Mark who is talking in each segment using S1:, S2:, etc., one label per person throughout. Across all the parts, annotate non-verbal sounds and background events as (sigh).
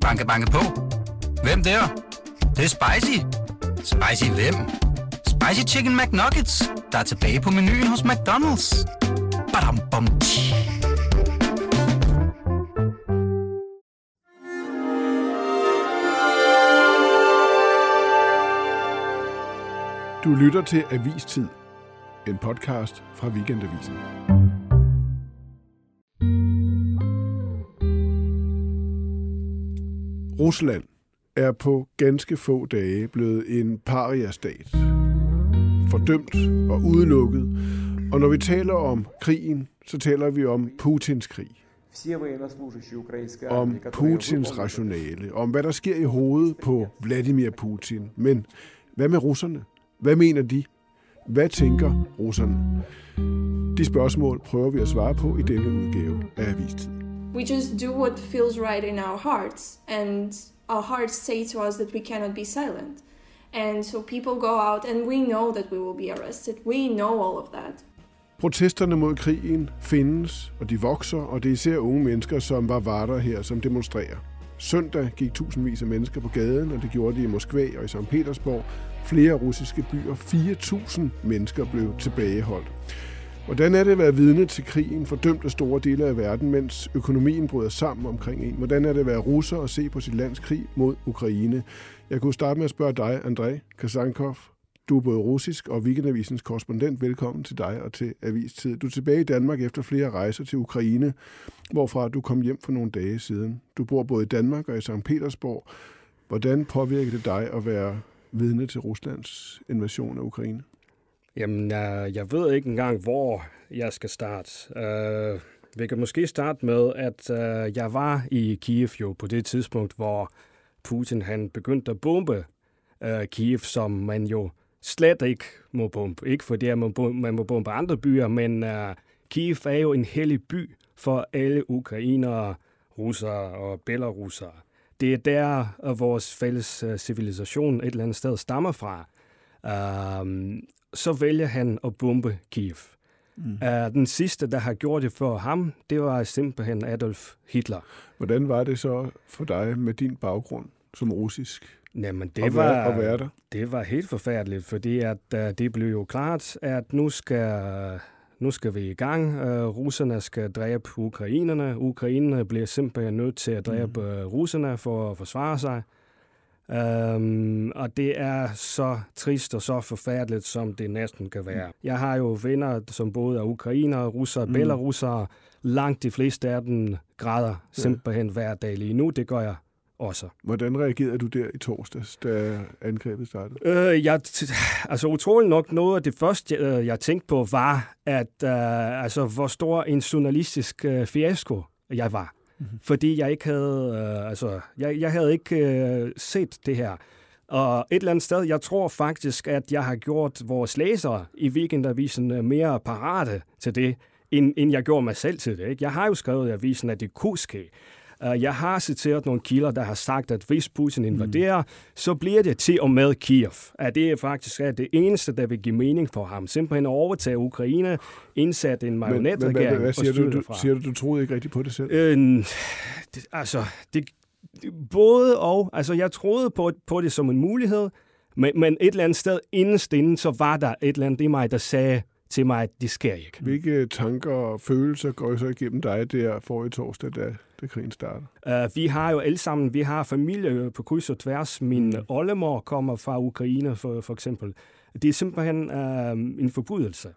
S1: Banke, banke på. Hvem der? Det, det er spicy. Spicy hvem? Spicy Chicken McNuggets, der er tilbage på menuen hos McDonald's. Badum, bom, tji.
S2: Du lytter til Avistid, en podcast fra Weekendavisen. Rusland er på ganske få dage blevet en paria-stat. Fordømt og udelukket. Og når vi taler om krigen, så taler vi om Putins krig. Om Putins rationale, om hvad der sker i hovedet på Vladimir Putin. Men hvad med russerne? Hvad mener de? Hvad tænker russerne? De spørgsmål prøver vi at svare på i denne udgave af Avistid
S3: we just do what feels right in our hearts and our hearts say to us that we cannot be silent and so people go out and we know that we will be arrested we know all of that
S2: Protesterne mod krigen findes, og de vokser, og det er især unge mennesker, som var varter her, som demonstrerer. Søndag gik tusindvis af mennesker på gaden, og det gjorde de i Moskva og i St. Petersborg. Flere russiske byer, 4.000 mennesker blev tilbageholdt. Hvordan er det at være vidne til krigen fordømt af store dele af verden, mens økonomien bryder sammen omkring en? Hvordan er det at være russer og se på sit lands krig mod Ukraine? Jeg kunne starte med at spørge dig, André Kasankov. Du er både russisk og Weekendavisens korrespondent. Velkommen til dig og til Avistid. Du er tilbage i Danmark efter flere rejser til Ukraine, hvorfra du kom hjem for nogle dage siden. Du bor både i Danmark og i St. Petersborg. Hvordan påvirker det dig at være vidne til Ruslands invasion af Ukraine?
S4: Jamen, jeg, jeg ved ikke engang, hvor jeg skal starte. Uh, vi kan måske starte med, at uh, jeg var i Kiev jo på det tidspunkt, hvor Putin han begyndte at bombe uh, Kiev, som man jo slet ikke må bombe. Ikke fordi man, man må bombe andre byer, men uh, Kiev er jo en hellig by for alle ukrainere, russere og belarussere. Det er der, vores fælles uh, civilisation et eller andet sted stammer fra. Um, så vælger han at bombe Kiev. Mm. Uh, den sidste, der har gjort det for ham, det var simpelthen Adolf Hitler.
S2: Hvordan var det så for dig med din baggrund som russisk?
S4: Jamen, det
S2: at,
S4: var,
S2: at være der?
S4: det var helt forfærdeligt, fordi at, uh, det blev jo klart, at nu skal, nu skal vi i gang. Uh, russerne skal dræbe ukrainerne. Ukrainerne bliver simpelthen nødt til at dræbe mm. russerne for at forsvare sig. Um, og det er så trist og så forfærdeligt, som det næsten kan være. Jeg har jo venner, som både er ukrainere, russere, mm. belarussere. Langt de fleste af dem græder simpelthen hver dag lige nu. Det gør jeg også.
S2: Hvordan reagerede du der i torsdags, da angrebet startede?
S4: Øh, jeg, altså utroligt nok, noget af det første, jeg, jeg tænkte på, var, at uh, altså, hvor stor en journalistisk uh, fiasko jeg var. Mm-hmm. Fordi jeg ikke havde, øh, altså, jeg, jeg havde ikke øh, set det her. Og et eller andet sted, jeg tror faktisk, at jeg har gjort vores læsere i Weekendavisen øh, mere parate til det, end, end jeg gjorde mig selv til det. Ikke? Jeg har jo skrevet i avisen, at det kunne ske. Uh, jeg har citeret nogle kilder, der har sagt, at hvis Putin invaderer, mm. så bliver det til og med Kiev. At det er faktisk at det eneste, der vil give mening for ham. Simpelthen at overtage Ukraine, indsætte en
S2: Men, men hvad,
S4: marionetregering
S2: siger, du, du, siger du, du troede ikke rigtigt på det selv?
S4: Øh, det, altså, det, både og. Altså, jeg troede på, på det som en mulighed, men, men et eller andet sted inderst inden, så var der et eller andet i mig, der sagde til mig, at det sker ikke.
S2: Hvilke tanker og følelser går så igennem dig der forrige torsdag, da, da krigen starter?
S4: Uh, vi har jo alle sammen, vi har familie på kryds og tværs. Min mm. oldemor kommer fra Ukraine, for, for eksempel. Det er simpelthen uh, en forbudelse.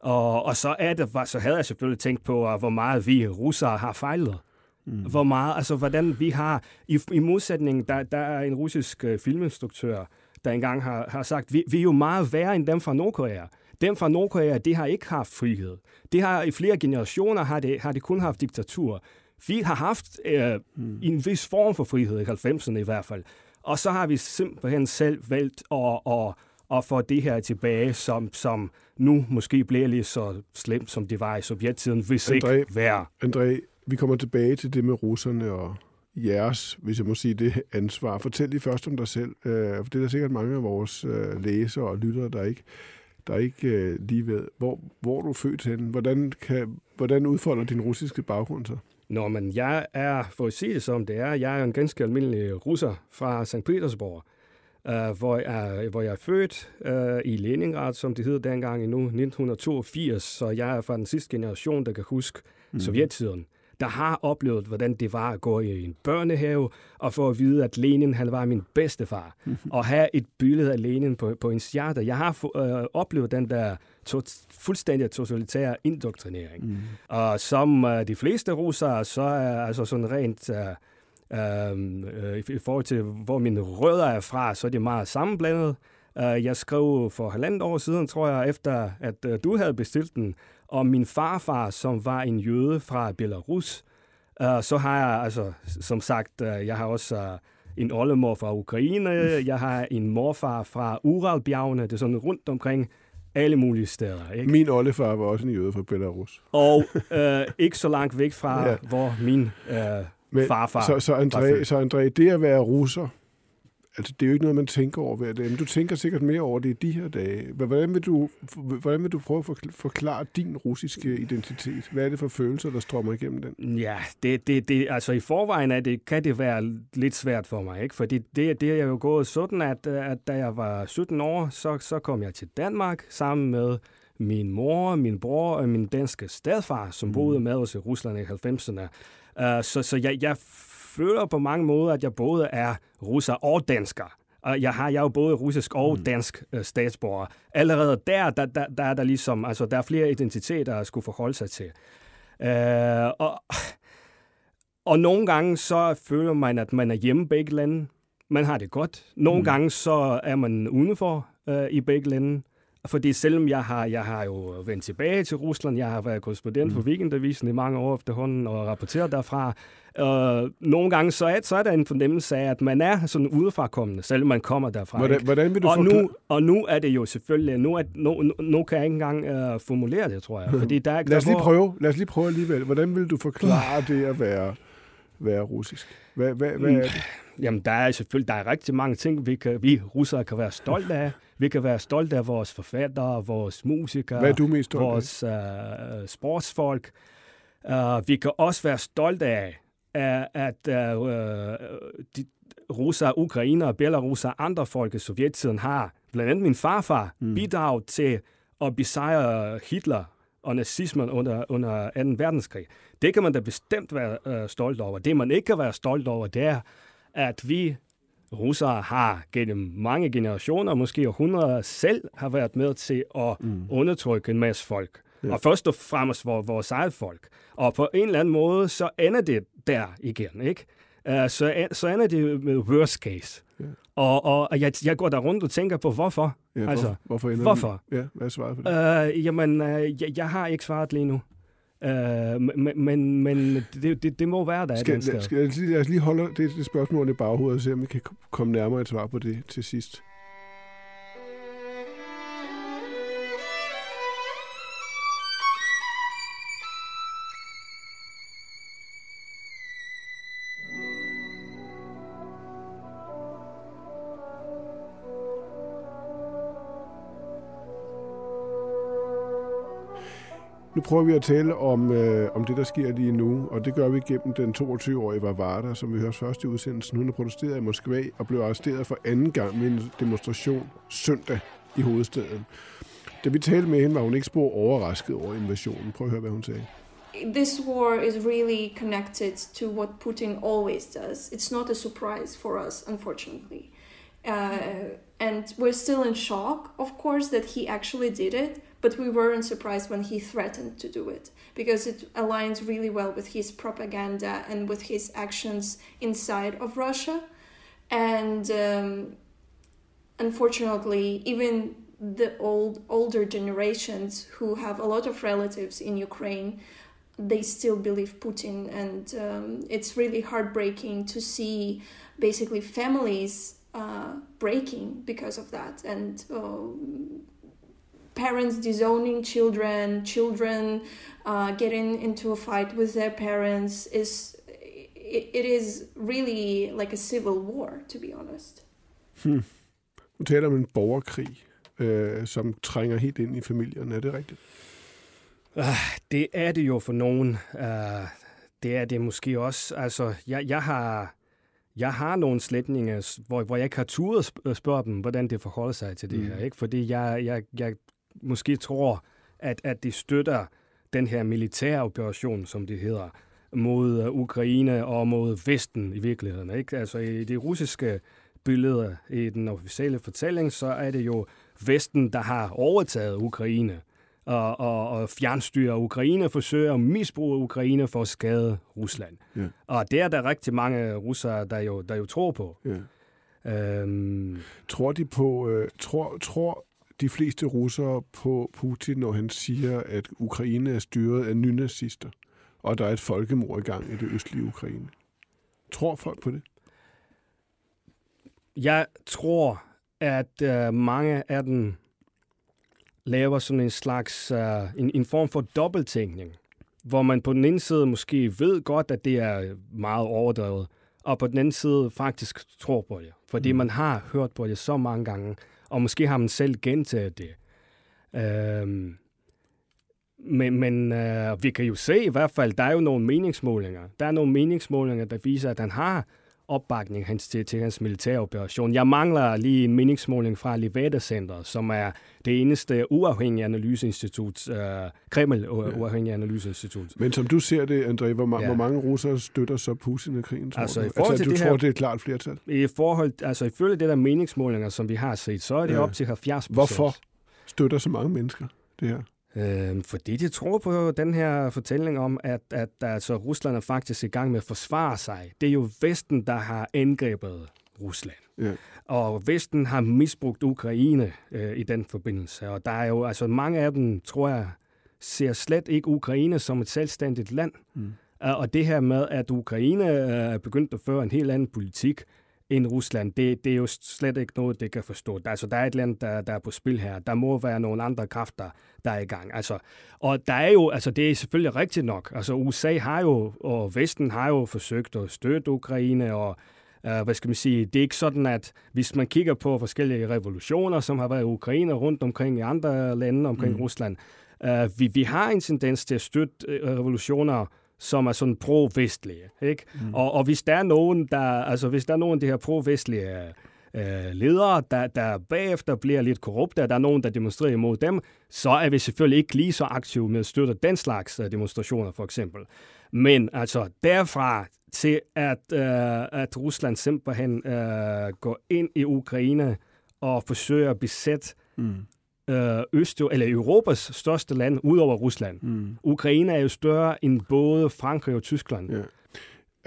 S4: Og, og så, er det, så havde jeg selvfølgelig tænkt på, uh, hvor meget vi russere har fejlet. Mm. Hvor meget, altså hvordan vi har, i, i modsætning, der, der er en russisk uh, filminstruktør, der engang har, har sagt, vi, vi er jo meget værre end dem fra Nordkorea. Dem fra Nordkorea, de har ikke haft frihed. De har i flere generationer har det, har det kun haft diktatur. Vi har haft øh, mm. en vis form for frihed i 90'erne i hvert fald. Og så har vi simpelthen selv valgt at, at, at få det her tilbage, som, som nu måske bliver lige så slemt, som det var i sovjettiden, hvis
S2: André-
S4: ikke værre.
S2: André, vi kommer tilbage til det med russerne og jeres, hvis jeg må sige det, ansvar. Fortæl lige først om dig selv, øh, for det er der sikkert mange af vores øh, læsere og lyttere, der ikke, der ikke øh, lige ved, hvor, hvor du er født henne. Hvordan, kan, hvordan udfolder din russiske baggrund sig?
S4: Nå, men jeg er, for at sige det som det er, jeg er en ganske almindelig russer fra St. Petersborg, uh, hvor, jeg, hvor jeg er født uh, i Leningrad, som det hed dengang endnu, 1982, så jeg er fra den sidste generation, der kan huske mm. sovjettiden der har oplevet, hvordan det var at gå i en børnehave, og få at vide, at Lenin han var min bedstefar, (laughs) og have et billede af Lenin på, på en hjerte. Jeg har øh, oplevet den der to, fuldstændig totalitære indoktrinering. Mm. Og som øh, de fleste russere, så er altså sådan rent... Øh, øh, i forhold til, hvor mine rødder er fra, så er det meget sammenblandet. Uh, jeg skrev for halvandet år siden, tror jeg, efter at uh, du havde bestilt den, og min farfar, som var en jøde fra Belarus. Uh, så har jeg, altså, som sagt, uh, jeg har også uh, en oldemor fra Ukraine, jeg har en morfar fra Uralbjergene, det er sådan rundt omkring alle mulige steder. Ikke?
S2: Min oldefar var også en jøde fra Belarus.
S4: Og uh, (laughs) ikke så langt væk fra, ja. hvor min uh, Men, farfar
S2: så, så, André, så André, det at være russer, Altså, det er jo ikke noget, man tænker over hver dag, men du tænker sikkert mere over det i de her dage. Hvordan vil du, hvordan vil du prøve at forklare din russiske identitet? Hvad er det for følelser, der strømmer igennem den?
S4: Ja, det, det, det, altså i forvejen er det, kan det være lidt svært for mig, ikke? Fordi det, det er jo gået sådan, at, at da jeg var 17 år, så, så kom jeg til Danmark sammen med min mor, min bror og min danske stedfar, som mm. boede med os i Rusland i 90'erne. Uh, så så jeg, jeg føler på mange måder, at jeg både er russer og dansker. Og jeg har jeg er jo både russisk og mm. dansk øh, statsborger. Allerede der, der, der, der er der ligesom, altså der er flere identiteter, at skulle forholde sig til. Øh, og, og nogle gange så føler man, at man er hjemme begge lande. Man har det godt. Nogle mm. gange så er man udenfor øh, i begge lande. Fordi selvom jeg har, jeg har jo vendt tilbage til Rusland, jeg har været korrespondent mm. for Weekendavisen i mange år efterhånden og rapporteret derfra, og nogle gange så er, så er der en fornemmelse af, at man er sådan udefrakommende, selvom man kommer derfra.
S2: Hvordan, hvordan vil du
S4: og, nu, og nu er det jo selvfølgelig, nu, er, nu, nu, nu kan jeg ikke engang uh, formulere det, tror jeg. (laughs) Fordi der,
S2: lad, os lige prøve, lad os lige prøve alligevel. Hvordan vil du forklare det at være, være russisk? Hvad, hvad, hvad er det?
S4: Jamen, der er selvfølgelig der er rigtig mange ting, vi, kan, vi russere kan være stolte af. Vi kan være stolte af vores forfattere, vores musikere,
S2: Hvad er du mest
S4: vores uh, sportsfolk. Uh, vi kan også være stolte af, at, at uh, de russere, ukrainer, belarusere og andre folk i sovjettiden har, blandt andet min farfar, mm. bidraget til at besejre Hitler og nazismen under, under 2. verdenskrig. Det kan man da bestemt være uh, stolt over. Det, man ikke kan være stolt over, det er, at vi russere har gennem mange generationer, måske århundreder, selv har været med til at mm. undertrykke en masse folk. Ja. Og først og fremmest vores, vores eget folk. Og på en eller anden måde, så ender det der igen, ikke? Uh, så, så ender det med worst case. Ja. Og, og jeg, jeg går der rundt og tænker på, hvorfor?
S2: Ja, altså, hvorfor?
S4: Hvorfor?
S2: Ja, hvad er svaret på det?
S4: Uh, jamen, uh, jeg, jeg har ikke svaret lige nu. Uh, men men, men det, det, det må være der
S2: skal, skal, skal, lad os lige holde det, det spørgsmål i baghovedet og se, om vi kan komme nærmere et svar på det til sidst. Nu prøver vi at tale om, øh, om det, der sker lige nu, og det gør vi gennem den 22-årige Varvara, som vi hørte først i udsendelsen. Hun er protesteret i Moskva og blev arresteret for anden gang ved en demonstration søndag i hovedstaden. Da vi talte med hende, var hun ikke spor overrasket over invasionen. Prøv at høre, hvad hun sagde.
S3: This war is really connected to what Putin always does. It's not a surprise for us, unfortunately. Uh, and we're still in shock, of course, that he actually did it. But we weren't surprised when he threatened to do it because it aligns really well with his propaganda and with his actions inside of Russia. And um, unfortunately, even the old older generations who have a lot of relatives in Ukraine, they still believe Putin, and um, it's really heartbreaking to see basically families uh, breaking because of that and. Uh, parents disowning children, children uh, getting into a fight with their parents is it, it is really like a civil war, to be honest.
S2: Hmm. Du taler om en borgerkrig, øh, som trænger helt ind i familien. Er det rigtigt?
S4: Uh, det er det jo for nogen. Uh, det er det måske også. Altså, jeg, jeg har... Jeg har nogle slætninger, hvor, hvor jeg ikke har turet spørge dem, hvordan det forholder sig til det mm. her. Ikke? Fordi jeg, jeg, jeg måske tror, at, at de støtter den her militære operation, som det hedder, mod uh, Ukraine og mod Vesten i virkeligheden. Ikke? Altså i de russiske billeder, i den officielle fortælling, så er det jo Vesten, der har overtaget Ukraine og, og, og fjernstyrer Ukraine, forsøger at misbruge Ukraine for at skade Rusland. Ja. Og det er der rigtig mange russere, der jo, der jo tror på. Ja.
S2: Øhm, tror de på, øh, tror, tror de fleste russere på Putin, når han siger, at Ukraine er styret af nynazister, og der er et folkemord i gang i det østlige Ukraine? Tror folk på det?
S4: Jeg tror, at øh, mange af dem laver sådan en slags, uh, en, en form for dobbelttænkning, hvor man på den ene side måske ved godt, at det er meget overdrevet, og på den anden side faktisk tror på det, fordi mm. man har hørt på det så mange gange, og måske har man selv gentaget det. Øhm, men men øh, vi kan jo se i hvert fald, der er jo nogle meningsmålinger. Der er nogle meningsmålinger, der viser, at han har opbakning hans, til, til hans militæroperation. Jeg mangler lige en meningsmåling fra Levada Center, som er det eneste uafhængige analyseinstitut, uh, Kreml uafhængige analyseinstitut.
S2: Men som du ser det, André, hvor, ma- ja. hvor mange russere støtter så Putin og krigen?
S4: Altså,
S2: du?
S4: I forhold
S2: altså,
S4: til
S2: du
S4: det
S2: tror,
S4: her,
S2: det er et klart flertal?
S4: I forhold, altså ifølge det der meningsmålinger, som vi har set, så er det ja. op til 70 procent.
S2: Hvorfor støtter så mange mennesker det her?
S4: Øh, fordi de tror på den her fortælling om, at, at altså, Rusland er faktisk i gang med at forsvare sig. Det er jo Vesten, der har angrebet Rusland. Ja. Og Vesten har misbrugt Ukraine øh, i den forbindelse. Og der er jo altså mange af dem, tror jeg, ser slet ikke Ukraine som et selvstændigt land. Mm. Og det her med, at Ukraine er begyndt at føre en helt anden politik, end Rusland, det, det er jo slet ikke noget, det kan forstå. Altså, der er et land, der, der er på spil her. Der må være nogle andre kræfter, der er i gang. Altså, og der er jo, altså det er selvfølgelig rigtigt nok. Altså USA har jo, og Vesten har jo forsøgt at støtte Ukraine, og uh, hvad skal man sige, det er ikke sådan, at hvis man kigger på forskellige revolutioner, som har været i Ukraine rundt omkring i andre lande omkring mm. Rusland, uh, vi, vi har en tendens til at støtte uh, revolutioner, som er sådan pro-vestlige. Ikke? Mm. Og, og hvis der er nogen, der, altså hvis der er nogen af de her pro-vestlige øh, ledere, der, der bagefter bliver lidt korrupte, og der er nogen, der demonstrerer imod dem, så er vi selvfølgelig ikke lige så aktive med at støtte den slags øh, demonstrationer, for eksempel. Men altså derfra til, at, øh, at Rusland simpelthen øh, går ind i Ukraine og forsøger at besætte mm øh, Øst, eller Europas største land, udover Rusland. Mm. Ukraine er jo større end både Frankrig og Tyskland. Ja.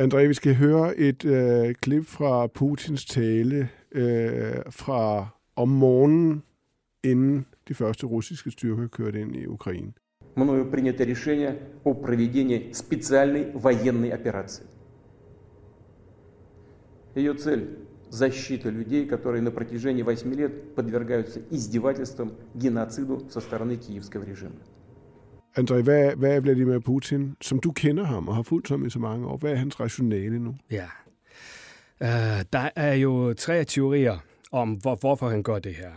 S2: André, vi skal høre et øh, klip fra Putins tale øh, fra om morgenen, inden de første russiske styrker kørte ind i Ukraine.
S5: Мною принято решение о проведении специальной военной операции. Ее цель защита людей, которые на протяжении 8 лет подвергаются издевательствам, геноциду со стороны киевского режима.
S2: André, hvad, hvad er Vladimir Putin, som du kender ham og har fulgt ham i så mange år, hvad er hans rationale nu?
S4: Ja, uh, der er jo tre teorier om, hvor, hvorfor han gør det her.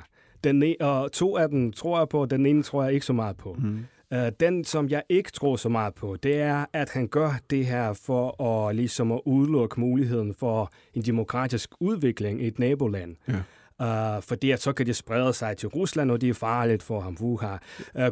S4: Den, e- og to af dem tror jeg på, den ene tror jeg ikke så meget på. Mm. Uh, den, som jeg ikke tror så meget på, det er, at han gør det her for at, ligesom at udelukke muligheden for en demokratisk udvikling i et naboland. Ja. Uh, fordi at så kan det sprede sig til Rusland, og det er farligt for ham. Uh,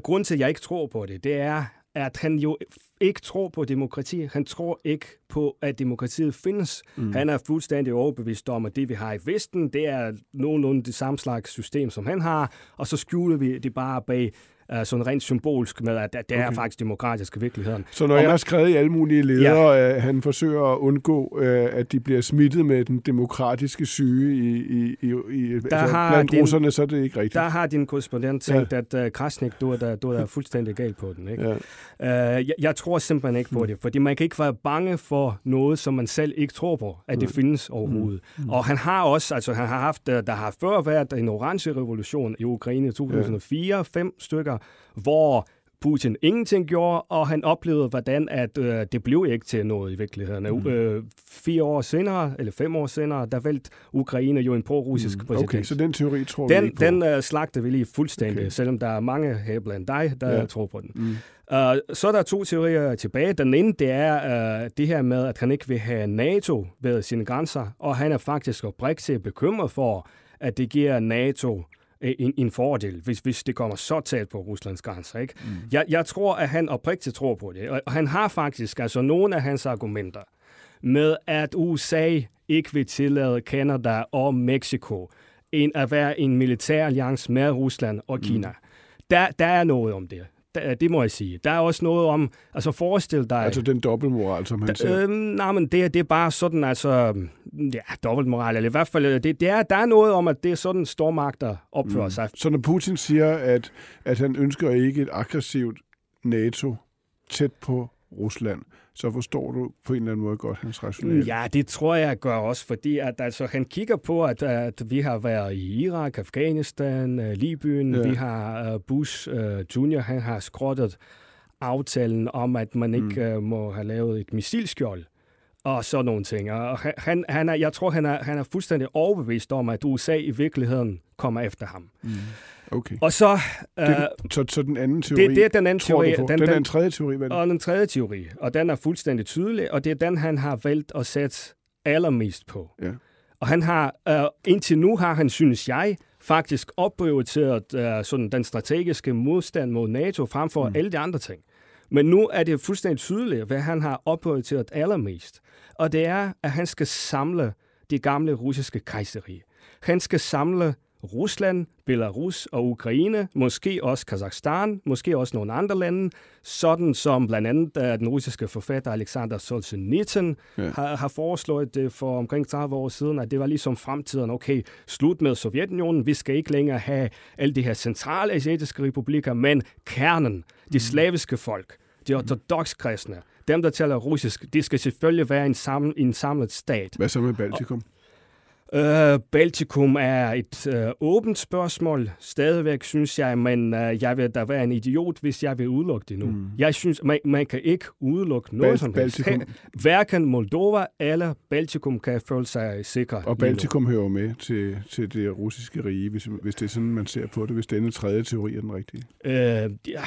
S4: grunden til, at jeg ikke tror på det, det er, at han jo ikke tror på demokrati. Han tror ikke på, at demokratiet findes. Mm. Han er fuldstændig overbevist om, at det, vi har i Vesten, det er nogenlunde det samme slags system, som han har, og så skjuler vi det bare bag uh, sådan rent symbolsk med, at, at det okay. er faktisk demokratisk i virkeligheden.
S2: Så når og jeg man, har skrevet i alle mulige ledere, ja. at han forsøger at undgå, uh, at de bliver smittet med den demokratiske syge i, i, i, i der altså, har blandt din, russerne, så er det ikke rigtigt.
S4: Der har din korrespondent tænkt, ja. at uh, Krasnik, du er, der, du er der fuldstændig galt på den. Ikke? Ja. Uh, jeg, jeg tror simpelthen ikke på mm. det, fordi man kan ikke være bange for noget, som man selv ikke tror på, at det mm. findes overhovedet. Mm. Og han har også, altså han har haft, der har før været en orange revolution i Ukraine i 2004, ja. fem stykker, hvor Putin ingenting gjorde, og han oplevede, hvordan at, øh, det blev ikke til noget i virkeligheden. Mm. Øh, fire år senere, eller fem år senere, der valgte Ukraine jo en pro-russisk mm. præsident.
S2: Okay, så den teori tror
S4: den,
S2: vi ikke på?
S4: Den uh, slagte vi lige fuldstændig, okay. selvom der er mange her blandt dig, der ja. tror på den. Mm. Uh, så er der to teorier tilbage. Den ene, det er uh, det her med, at han ikke vil have NATO ved sine grænser, og han er faktisk oprigtigt bekymret for, at det giver NATO en, en fordel, hvis, hvis det kommer så tæt på Ruslands grænser. Ikke? Mm. Jeg, jeg tror, at han oprigtigt tror på det, og han har faktisk altså nogle af hans argumenter med, at USA ikke vil tillade Canada og Mexico en, at være en militær alliance med Rusland og Kina. Mm. Der, der er noget om det det må jeg sige. Der er også noget om, altså forestil dig...
S2: Altså den dobbeltmoral, som han siger. Øh,
S4: nej, men det, det er bare sådan, altså, ja, dobbeltmoral, eller i hvert fald, det, det er, der er noget om, at det er sådan, stormagter opfører mm. sig.
S2: Så når Putin siger, at, at han ønsker ikke et aggressivt NATO tæt på Rusland, så forstår du på en eller anden måde godt hans rationale.
S4: Ja, det tror jeg gør også, fordi at, altså, han kigger på, at, at vi har været i Irak, Afghanistan, uh, Libyen, ja. vi har uh, Bush uh, Junior, han har skrottet aftalen om, at man ikke mm. uh, må have lavet et missilskjold og sådan nogle ting. Og han, han er, jeg tror, han er, han er fuldstændig overbevist om, at USA i virkeligheden kommer efter ham. Mm.
S2: Okay.
S4: Og så...
S2: Det, uh, så, så den anden teori,
S4: det, det er den anden teori.
S2: Den, den, den, den tredje teori, hvad
S4: Og den tredje teori, og den er fuldstændig tydelig, og det er den, han har valgt at sætte allermest på. Ja. Og han har, uh, indtil nu har han, synes jeg, faktisk opprioriteret uh, sådan den strategiske modstand mod NATO frem for mm. alle de andre ting. Men nu er det fuldstændig tydeligt, hvad han har opprioriteret allermest. Og det er, at han skal samle det gamle russiske kejserige. Han skal samle Rusland, Belarus og Ukraine, måske også Kazakhstan, måske også nogle andre lande, sådan som blandt andet uh, den russiske forfatter Alexander Solzhenitsyn ja. har, har foreslået det for omkring 30 år siden, at det var ligesom fremtiden, okay, slut med Sovjetunionen, vi skal ikke længere have alle de her centrale asiatiske republikker, men kernen, de mm. slaviske folk, de ortodox kristne, dem, der taler russisk, det skal selvfølgelig være en, sammen, en samlet stat.
S2: Hvad så med Baltikum?
S4: Uh, Baltikum er et uh, åbent spørgsmål, stadigvæk synes jeg, men uh, jeg vil da være en idiot, hvis jeg vil udelukke det nu. Mm. Jeg synes, man, man kan ikke udelukke noget Bal- som helst. Hverken Moldova eller Baltikum kan føle sig sikre.
S2: Og Baltikum hører med til, til det russiske rige, hvis, hvis det er sådan, man ser på det, hvis denne tredje teori er den rigtige.
S4: Uh, ja,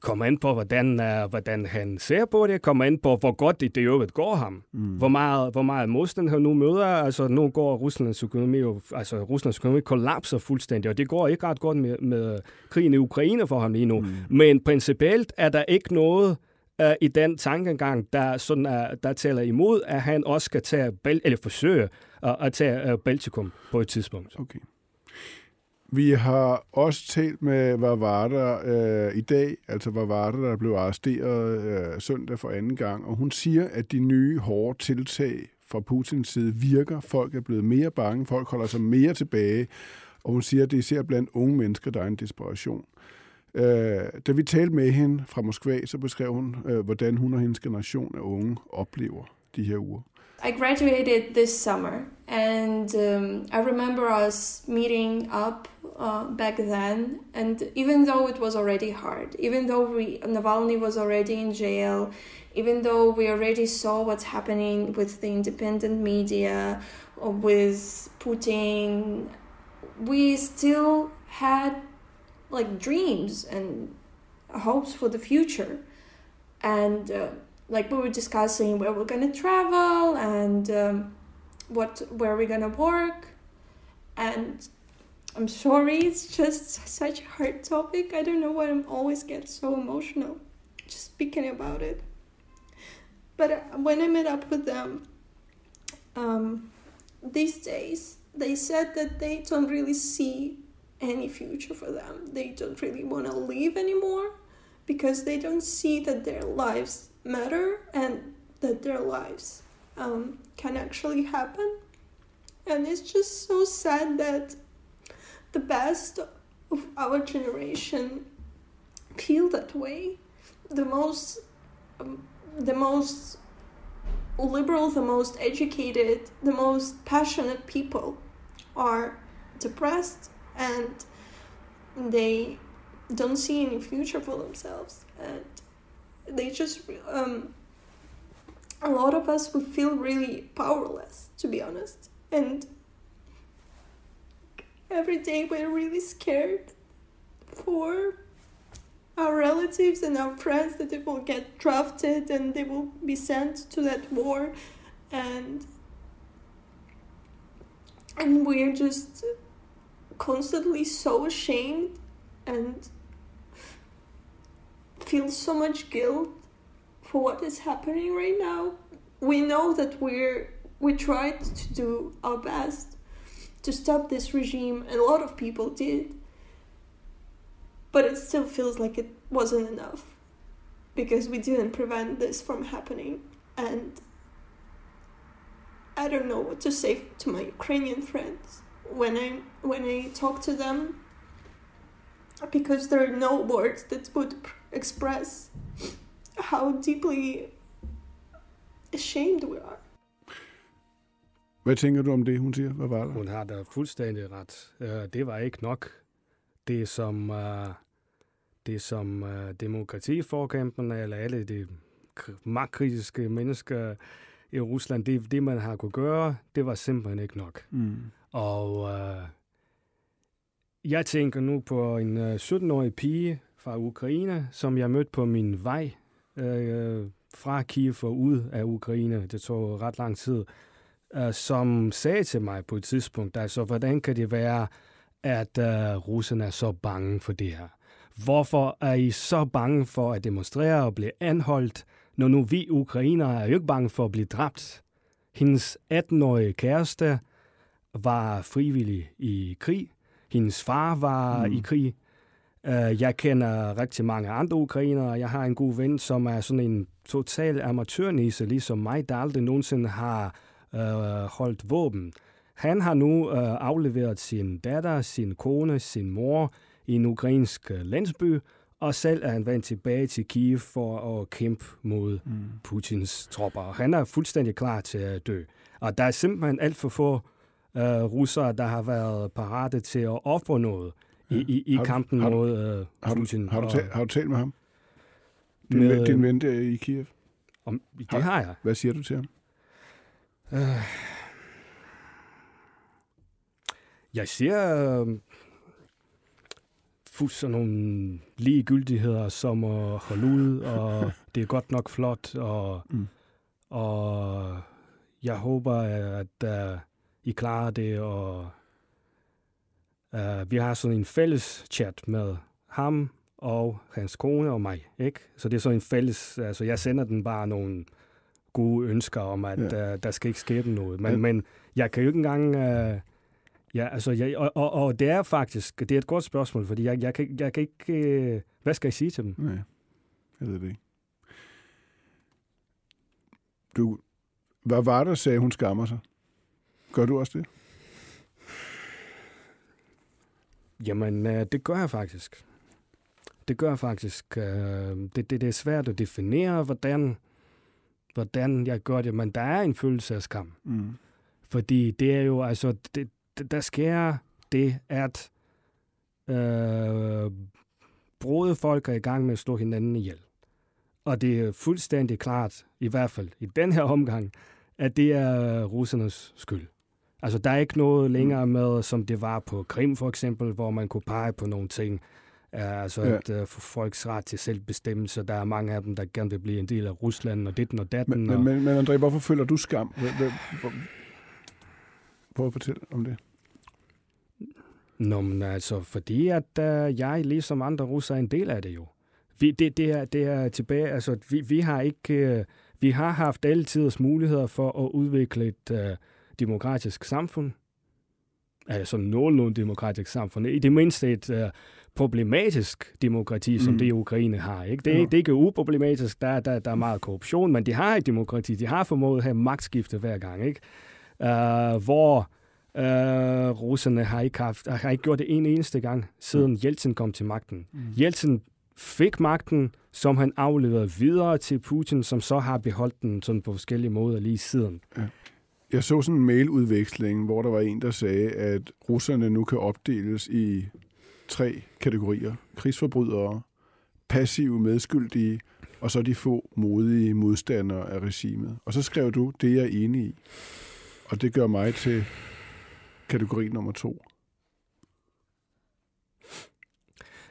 S4: kommer an på, hvordan, uh, hvordan han ser på det, kommer an på, hvor godt det, det øvrigt går ham. Mm. Hvor, meget, hvor meget modstand han nu møder. Altså, nu går Rusland Ruslands økonomi jo, altså Ruslands økonomi kollapser fuldstændig, og det går ikke ret godt med, med krigen i Ukraine for ham lige nu. Mm. Men principielt er der ikke noget uh, i den tankegang, der, sådan, uh, der taler imod, at han også skal tage, eller forsøge uh, at tage uh, Baltikum på et tidspunkt.
S2: Okay. Vi har også talt med Varvara øh, i dag, altså Varvara, der blev arresteret øh, søndag for anden gang, og hun siger, at de nye hårde tiltag fra Putins side virker. Folk er blevet mere bange, folk holder sig mere tilbage, og hun siger, at det er især blandt unge mennesker, der er en desperation. Øh, da vi talte med hende fra Moskva, så beskrev hun, øh, hvordan hun og hendes generation af unge oplever de her uger.
S3: I graduated this summer, and um, I remember us meeting up uh, back then. And even though it was already hard, even though we, Navalny was already in jail, even though we already saw what's happening with the independent media, with Putin, we still had like dreams and hopes for the future. And uh, like we were discussing where we're gonna travel and um, what where we're gonna work. And I'm sorry, it's just such a hard topic. I don't know why I'm always get so emotional just speaking about it. But uh, when I met up with them um, these days, they said that they don't really see any future for them. They don't really want to live anymore because they don't see that their lives matter and that their lives um, can actually happen. And it's just so sad that the best of our generation feel that way. The most um, the most liberal, the most educated, the most passionate people are depressed and they don't see any future for themselves and they just um, a lot of us we feel really powerless to be honest and every day we're really scared for our relatives and our friends that they will get drafted and they will be sent to that war and and we're just constantly so ashamed and feel so much guilt for what is happening right now. We know that we're we tried to do our best to stop this regime, and a lot of people did. But it still feels like it wasn't enough because we didn't prevent this from happening. And I don't know what to say to my Ukrainian friends when I when I talk to them because there are no words that would express how deeply ashamed we are.
S2: Hvad tænker du om det, hun siger? Hvad var der?
S4: Hun har da fuldstændig ret. Uh, det var ikke nok. Det som, uh, det som uh, demokratiforkæmperne, eller alle de magtkritiske mennesker i Rusland, det, det man har kunne gøre, det var simpelthen ikke nok.
S2: Mm.
S4: Og jeg tænker nu på en uh, 17-årig pige fra Ukraine, som jeg mødte på min vej uh, fra Kiev og ud af Ukraine. Det tog ret lang tid. Uh, som sagde til mig på et tidspunkt, altså, hvordan kan det være, at uh, russerne er så bange for det her? Hvorfor er I så bange for at demonstrere og blive anholdt, når nu vi ukrainere er jo ikke bange for at blive dræbt? Hendes 18-årige kæreste var frivillig i krig. Hendes far var mm. i krig. Uh, jeg kender rigtig mange andre ukrainere. Jeg har en god ven, som er sådan en total amatørnisse, ligesom mig, der aldrig nogensinde har uh, holdt våben. Han har nu uh, afleveret sin datter, sin kone, sin mor i en ukrainsk landsby, og selv er han vendt tilbage til Kiev for at kæmpe mod mm. Putins tropper. Han er fuldstændig klar til at dø. Og der er simpelthen alt for få uh, russere, der har været parate til at ofre noget i, i, i
S2: Har du-
S4: kampen
S2: har du-
S4: mod uh,
S2: Har du,
S4: Putin.
S2: har, du talt, har du talt med ham? Din,
S4: Med-
S2: din ven der i Kiev?
S4: Om, det har jeg.
S2: Hvad siger du til ham?
S4: Øh, jeg ser øh, fuldt sådan nogle ligegyldigheder som at holde ud, og (laughs) det er godt nok flot, og,
S2: mm.
S4: og jeg håber, at uh, I klarer det, og uh, vi har sådan en fælles chat med ham og hans kone og mig, ikke? Så det er sådan en fælles, altså jeg sender den bare nogle gode ønsker om, at
S2: Ja.
S4: uh, der skal ikke ske noget. Men,
S2: Ja.
S4: men jeg kan jo ikke engang... Uh, ja, altså, jeg, og, og, og det er faktisk, det er et godt spørgsmål, fordi jeg, jeg, kan, jeg kan ikke... Uh, hvad skal jeg sige til dem?
S2: Nej, jeg ved det ikke. Du, hvad var der, sagde hun skammer sig? Gør du også det?
S4: Jamen, øh, det gør jeg faktisk. Det gør jeg faktisk. Øh, det, det, det er svært at definere, hvordan, hvordan jeg gør det, men der er en følelse af skam.
S2: Mm.
S4: Fordi det er jo, altså, det, der sker det, at øh, brode folk er i gang med at slå hinanden ihjel. Og det er fuldstændig klart, i hvert fald i den her omgang, at det er russernes skyld. Altså, der er ikke noget længere med, som det var på Krim for eksempel, hvor man kunne pege på nogle ting. Altså,
S2: Ja.
S4: at for folks ret til selvbestemmelse, der er mange af dem, der gerne vil blive en del af Rusland, og ditten og datten.
S2: Men,
S4: og...
S2: men, men, André, hvorfor føler du skam? Prøv at fortælle om det.
S4: Nå, men altså, fordi at uh, jeg, ligesom andre russere, er en del af det jo. Vi, det, det, er, det er tilbage, altså, vi, vi har ikke, uh, vi har haft alle tiders muligheder for at udvikle et uh, demokratisk samfund. Altså nogenlunde demokratisk samfund. I det mindste et uh, problematisk demokrati, som
S2: Mm.
S4: det Ukraine har. Ikke? Det, er,
S2: Ja.
S4: det er ikke uproblematisk, der, der, der er meget korruption, men de har et demokrati. De har formået at have magtskifte hver gang. Ikke? Uh, hvor Uh, russerne har ikke, haft, har ikke gjort det en eneste gang, siden Jeltsin kom til magten.
S2: Mm.
S4: Jeltsin fik magten, som han afleverede videre til Putin, som så har beholdt den sådan på forskellige måder lige siden.
S2: Jeg så sådan en mailudveksling, hvor der var en, der sagde, at russerne nu kan opdeles i tre kategorier. Krigsforbrydere, passive medskyldige, og så de få modige modstandere af regimet. Og så skrev du, det jeg er enig i. Og det gør mig til kategori nummer to.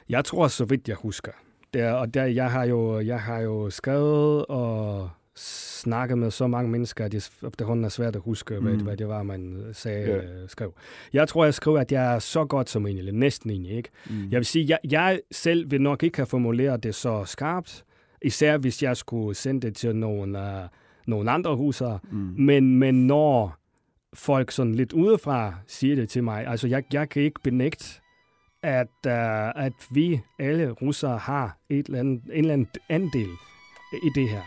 S4: Jeg tror, så vidt jeg husker. Der, og der, jeg, har jo, jeg har jo skrevet og snakket med så mange mennesker, at det efterhånden er svært at huske, mm. hvad, hvad det var, man sagde, ja. skrev. Jeg tror, jeg skrev, at jeg er så godt som enig, eller næsten enig. Ikke? Mm. Jeg vil sige, jeg, jeg selv vil nok ikke have formuleret det så skarpt, især hvis jeg skulle sende det til nogle, uh, nogle andre huser. Mm. Men, men når folk sådan lidt udefra siger det til mig, altså jeg, jeg kan ikke benægte, at, uh, at vi alle russere har et eller andet, en eller anden andel i det her.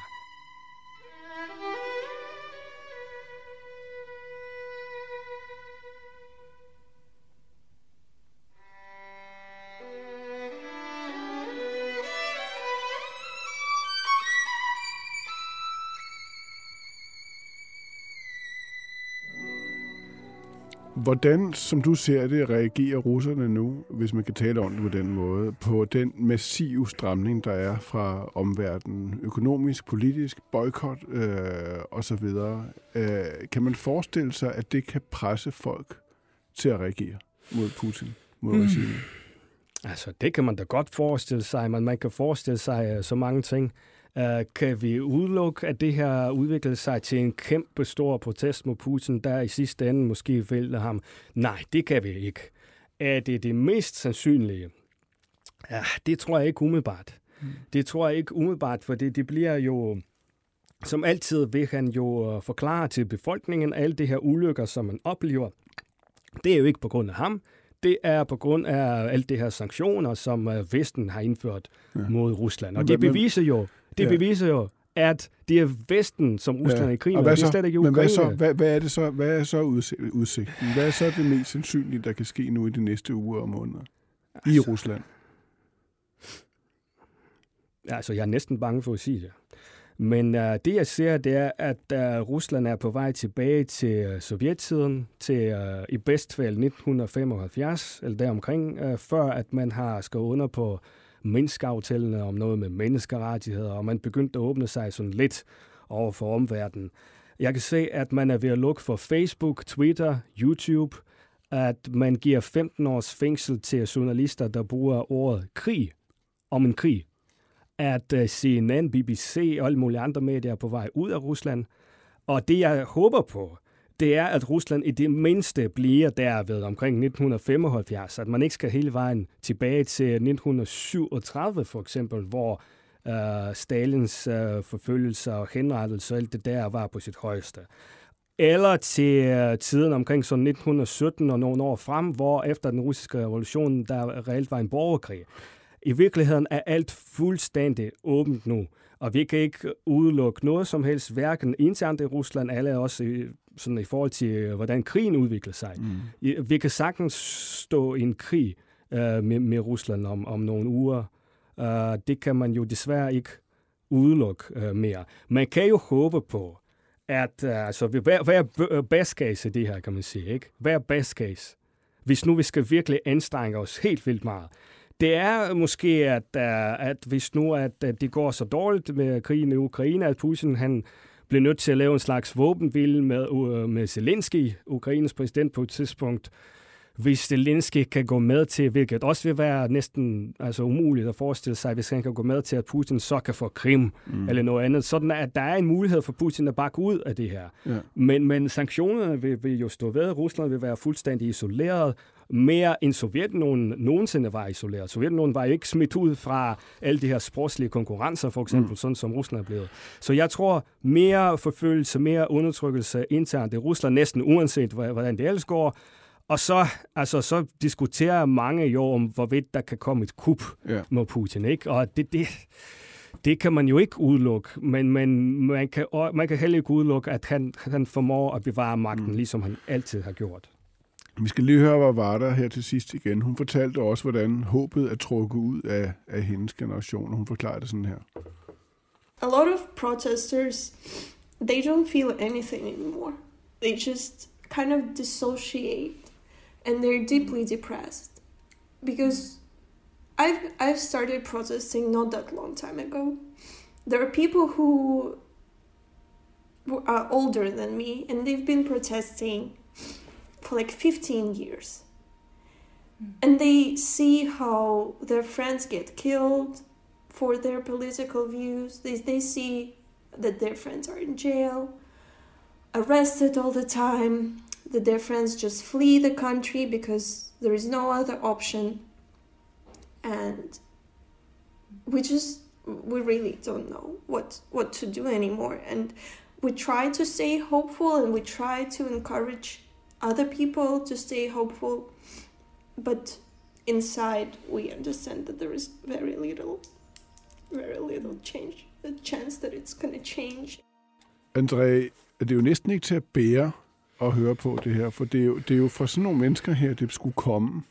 S2: Hvordan, som du ser det, reagerer russerne nu, hvis man kan tale om det på den måde, på den massive stramning, der er fra omverdenen, økonomisk, politisk, boykot øh, osv.? Øh, kan man forestille sig, at det kan presse folk til at reagere mod Putin, mod mm. regimet?
S4: Altså, det kan man da godt forestille sig, men man kan forestille sig uh, så mange ting. Uh, kan vi udelukke, at det her udvikler sig til en kæmpe stor protest mod Putin, der i sidste ende måske vælter ham? Nej, det kan vi ikke. Er det det mest sandsynlige? Ja, det tror jeg ikke umiddelbart. Mm. Det tror jeg ikke umiddelbart, for det, det bliver jo... Som altid vil han jo øh, forklare til befolkningen alle de her ulykker, som man oplever. Det er jo ikke på grund af ham. Det er på grund af alle de her sanktioner, som Vesten har indført ja. mod Rusland. Og det beviser jo, det ja. beviser jo, at det er Vesten, som Rusland ja. er i krig med.
S2: Hvad så? Det er ikke Men hvad, så, hvad, hvad, er det så, hvad er så udsigten? Hvad er så det mest sandsynlige, der kan ske nu i de næste uger og måneder altså, i Rusland?
S4: Altså, jeg er næsten bange for at sige det. Men uh, det, jeg ser, det er, at uh, Rusland er på vej tilbage til uh, sovjettiden, til uh, i bedst fald 1975, eller deromkring, uh, før at man har skrevet under på menneskeaftalene om noget med menneskerettigheder, og man begyndte at åbne sig sådan lidt over for omverdenen. Jeg kan se, at man er ved at lukke for Facebook, Twitter, YouTube, at man giver 15 års fængsel til journalister, der bruger ordet krig om en krig. At øh, CNN, BBC og alle mulige andre medier er på vej ud af Rusland. Og det, jeg håber på, det er, at Rusland i det mindste bliver der ved omkring 1975, at man ikke skal hele vejen tilbage til 1937 for eksempel, hvor øh, Stalins øh, forfølgelser og henrettelser og alt det der var på sit højeste. Eller til øh, tiden omkring sådan 1917 og nogle år frem, hvor efter den russiske revolution, der reelt var en borgerkrig. I virkeligheden er alt fuldstændig åbent nu, og vi kan ikke udelukke noget som helst, hverken internt i Rusland, eller også i sådan i forhold til, øh, hvordan krigen udvikler sig. Mm. Vi kan sagtens stå i en krig uh, med, med Rusland om, om nogle uger. Uh, det kan man jo desværre ikke udelukke uh, mere. Man kan jo håbe på, at uh, altså, hvad, hvad er best case i det her, kan man sige, ikke? Hvad er best case? Hvis nu vi skal virkelig anstrenge os helt vildt meget. Det er måske, at, uh, at hvis nu at, at det går så dårligt med krigen i Ukraine, at Putin han blev nødt til at lave en slags våbenhvile med, uh, med Zelensky, Ukraines præsident på et tidspunkt. Hvis Zelensky kan gå med til, hvilket også vil være næsten altså, umuligt at forestille sig, hvis han kan gå med til, at Putin så kan få Krim mm. eller noget andet. Sådan at der er en mulighed for Putin at bakke ud af det her. Ja. Men, men sanktionerne vil, vil jo stå ved. Rusland vil være fuldstændig isoleret, mere end Sovjetunionen nogensinde var isoleret. Sovjetunionen var ikke smidt ud fra alle de her sportslige konkurrencer, for eksempel, mm. sådan som Rusland er blevet. Så jeg tror, mere forfølgelse, mere undertrykkelse internt i Rusland, næsten uanset hvordan det ellers går, og så, altså, så diskuterer mange jo om, hvorvidt der kan komme et kup ja. mod Putin. Ikke? Og det, det, det kan man jo ikke udelukke, men, men man, kan, man kan heller ikke udelukke, at han, han formår at bevare magten, mm. ligesom han altid har gjort.
S2: Vi skal lige høre, hvad var der her til sidst igen. Hun fortalte også, hvordan håbet er trukket ud af, af hendes generation, og hun forklarede det sådan her.
S3: A lot of protesters, they don't feel anything anymore. They just kind of dissociate and they're deeply depressed because I've I've started protesting not that long time ago. There are people who who are older than me and they've been protesting for like 15 years. Hmm. And they see how their friends get killed for their political views. They, they see that their friends are in jail, arrested all the time, that their friends just flee the country because there is no other option. And we just, we really don't know what, what to do anymore. And we try to stay hopeful and we try to encourage other people to stay hopeful but inside we understand that there is very little very little change a chance that it's going to change
S2: André, det er jo næsten ikke til at bære at høre på det her, for det er jo, det er jo for sådan nogle mennesker her, det skulle komme.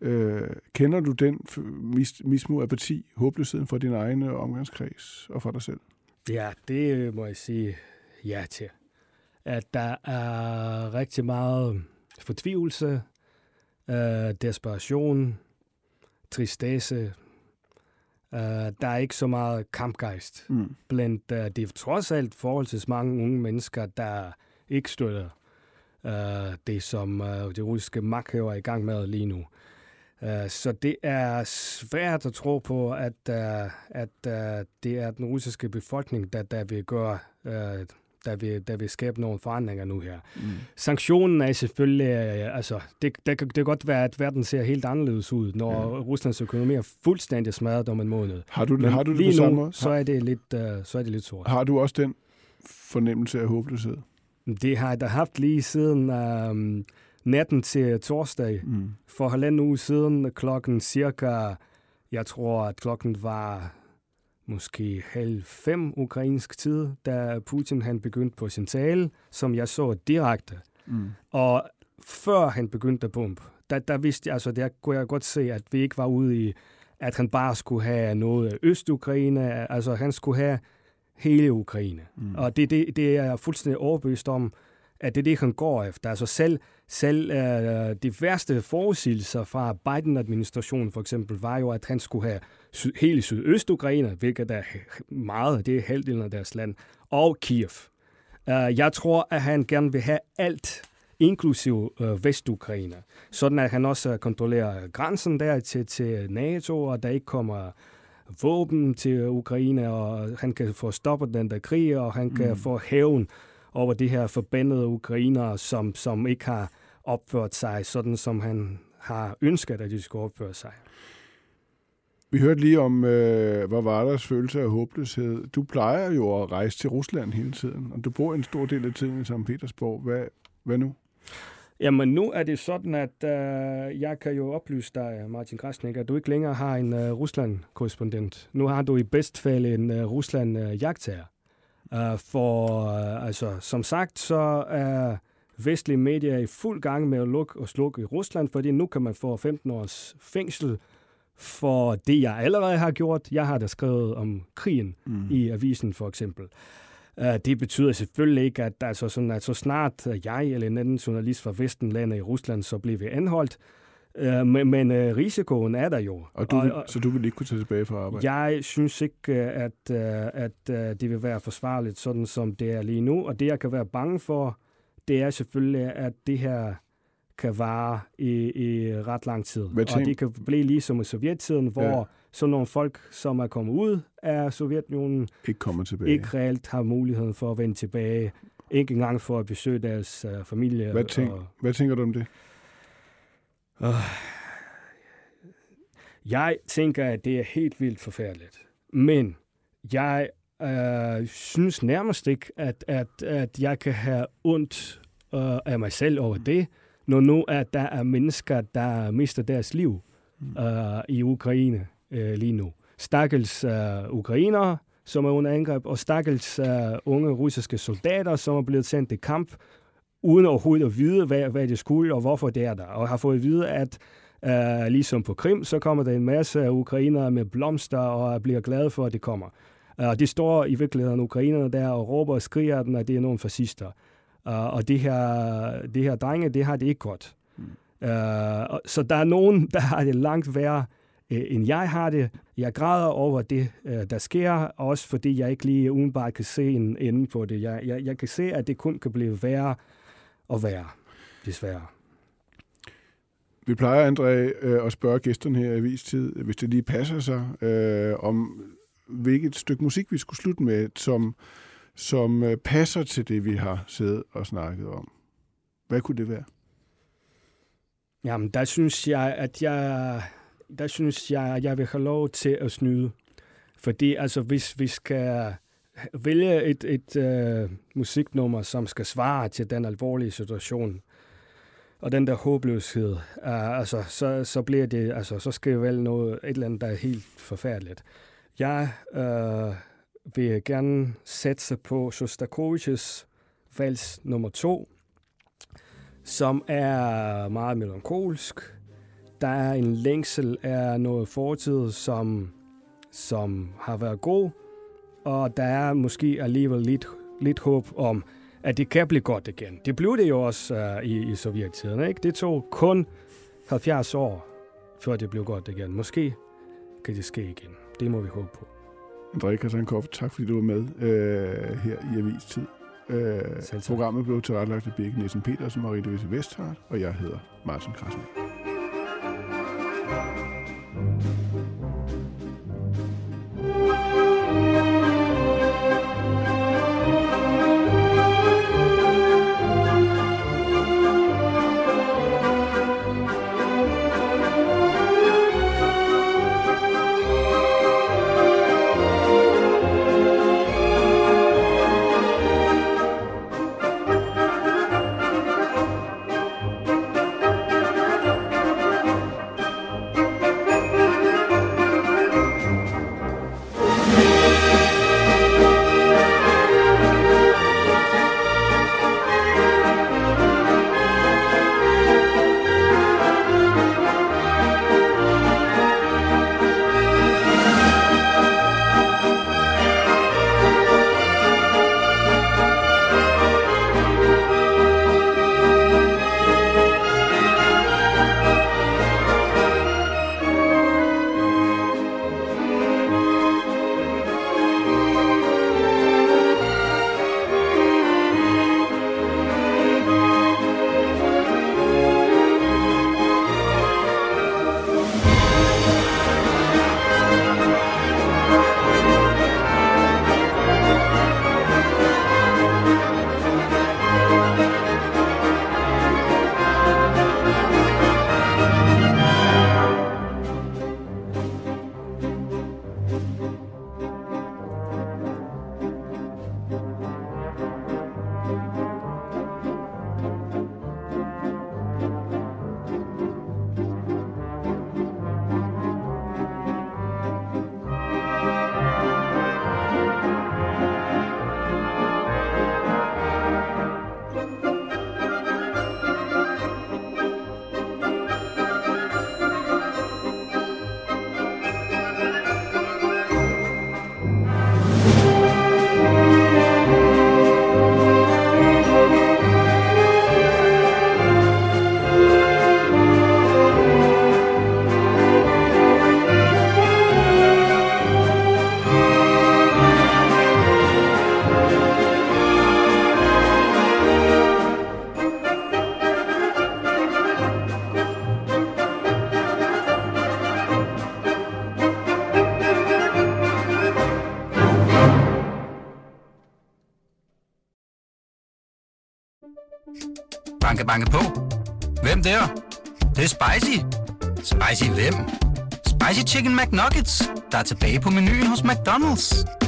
S2: Øh, kender du den mis, mismo, apati, håbløsheden for din egen omgangskreds og for dig selv?
S4: Ja, det må jeg sige ja til. At der er rigtig meget fortvivlelse, øh, desperation, tristesse. Øh, der er ikke så meget kampgejst mm. blandt øh, det er trods alt forholdsvis mange unge mennesker, der ikke støtter øh, det, som øh, det russiske magthaver er i gang med lige nu. Uh, så det er svært at tro på, at, uh, at uh, det er den russiske befolkning, der, der vil gøre uh, der vil, der vil skabe nogle forandringer nu her. Mm. Sanktionen er selvfølgelig, øh, altså, det, det, det kan godt være, at verden ser helt anderledes ud, når ja. Ruslands økonomi er fuldstændig smadret om en måned.
S2: Har du,
S4: Men
S2: har du det
S4: lige
S2: på samme
S4: nu,
S2: måde?
S4: så er det lidt, uh, så er det lidt sort.
S2: Har du også den fornemmelse af håbløshed?
S4: Det har jeg da haft lige siden um, natten til torsdag. Mm. For halvanden uge siden, klokken cirka, jeg tror, at klokken var måske halv fem ukrainsk tid, da Putin han begyndte på sin tale, som jeg så direkte. Mm. Og før han begyndte at bombe, der, der vidste jeg, altså der kunne jeg godt se, at vi ikke var ude i, at han bare skulle have noget af Øst-Ukraine, altså han skulle have hele Ukraine. Mm. Og det, det, det er jeg fuldstændig overbevist om, at det er det, han går efter. Altså selv, selv uh, de værste forudsigelser fra Biden-administrationen for eksempel, var jo, at han skulle have syd, hele Sydøst-Ukraine, hvilket er meget, det er halvdelen af deres land, og Kiev. Uh, jeg tror, at han gerne vil have alt, inklusiv uh, Vest-Ukraine, sådan at han også kontrollerer grænsen der til, til NATO, og der ikke kommer våben til Ukraine, og han kan få stoppet den der krig, og han kan mm. få hævn over de her forbandede ukrainere, som, som ikke har opført sig sådan, som han har ønsket, at de skulle opføre sig.
S2: Vi hørte lige om, øh, hvad var deres følelse af håbløshed. Du plejer jo at rejse til Rusland hele tiden, og du bor en stor del af tiden i St. Petersborg. Hvad, hvad nu?
S4: Jamen nu er det sådan, at øh, jeg kan jo oplyse dig, Martin Krasnik, at du ikke længere har en øh, Rusland-korrespondent. Nu har du i bedst fald en øh, Rusland-jagttager. Uh, for uh, altså, som sagt, så er vestlige medier i fuld gang med at lukke og slukke i Rusland, fordi nu kan man få 15 års fængsel for det, jeg allerede har gjort. Jeg har da skrevet om krigen mm. i avisen, for eksempel. Uh, det betyder selvfølgelig ikke, at, altså, sådan, at så snart jeg eller en anden journalist fra Vesten lander i Rusland, så bliver vi anholdt. Uh, men men uh, risikoen er der jo.
S2: Og du vil, og, så du vil ikke kunne tage tilbage fra arbejde?
S4: Jeg synes ikke, at, uh, at uh, det vil være forsvarligt, sådan som det er lige nu. Og det, jeg kan være bange for, det er selvfølgelig, at det her kan vare i, i ret lang tid. Og det kan blive ligesom i sovjettiden, hvor ja. sådan nogle folk, som er kommet ud af Sovjetunionen,
S2: ikke, kommer tilbage.
S4: ikke reelt har muligheden for at vende tilbage. Ikke engang for at besøge deres uh, familie.
S2: Hvad, tænk, og, hvad tænker du om det?
S4: Uh, jeg tænker, at det er helt vildt forfærdeligt. Men jeg uh, synes nærmest ikke, at, at, at jeg kan have ondt uh, af mig selv over det, når nu at der er mennesker, der mister deres liv uh, i Ukraine uh, lige nu. Stakkels uh, ukrainere, som er under angreb, og stakkels uh, unge russiske soldater, som er blevet sendt i kamp, uden overhovedet at vide, hvad, hvad det skulle, og hvorfor det er der. Og har fået at vide, at uh, ligesom på Krim, så kommer der en masse ukrainere med blomster, og bliver glade for, at det kommer. Og uh, de står i virkeligheden ukrainerne der og råber og skriger af dem, at det er nogle fascister. Uh, og det her, det her drenge, det har det ikke godt. Mm. Uh, så der er nogen, (laughs) der har det langt værre øh, end jeg har det. Jeg græder over det, øh, der sker, også fordi jeg ikke lige umiddelbart kan se en ende på det. Jeg, jeg, jeg kan se, at det kun kan blive værre og værre, desværre.
S2: Vi plejer, André, øh, at spørge gæsterne her i Vistid, hvis det lige passer sig, øh, om hvilket stykke musik vi skulle slutte med, som, som øh, passer til det, vi har siddet og snakket om. Hvad kunne det være?
S4: Jamen, der synes jeg, at jeg, der synes jeg, at jeg vil have lov til at snyde. Fordi altså, hvis vi skal vælge et, et øh, musiknummer, som skal svare til den alvorlige situation, og den der håbløshed, uh, altså, så, så bliver det, altså, så skal jeg vælge noget, et eller andet, der er helt forfærdeligt. Jeg øh, vil gerne sætte på Shostakovich's vals nummer to, som er meget melankolsk. Der er en længsel af noget fortid, som, som har været god, og der er måske alligevel lidt, lidt håb om, at det kan blive godt igen. Det blev det jo også uh, i, i sovjettiden. Ikke? Det tog kun 70 år, før det blev godt igen. Måske kan det ske igen. Det må vi håbe på.
S2: André Kasankov, tak fordi du var med øh, her i Avistid. Øh, programmet blev tilrettelagt af Birgit Nielsen Petersen, Marie Louise Vesthardt, og jeg hedder Martin Krasner.
S1: Chicken McNuggets, der er tilbage på menuen hos McDonald's.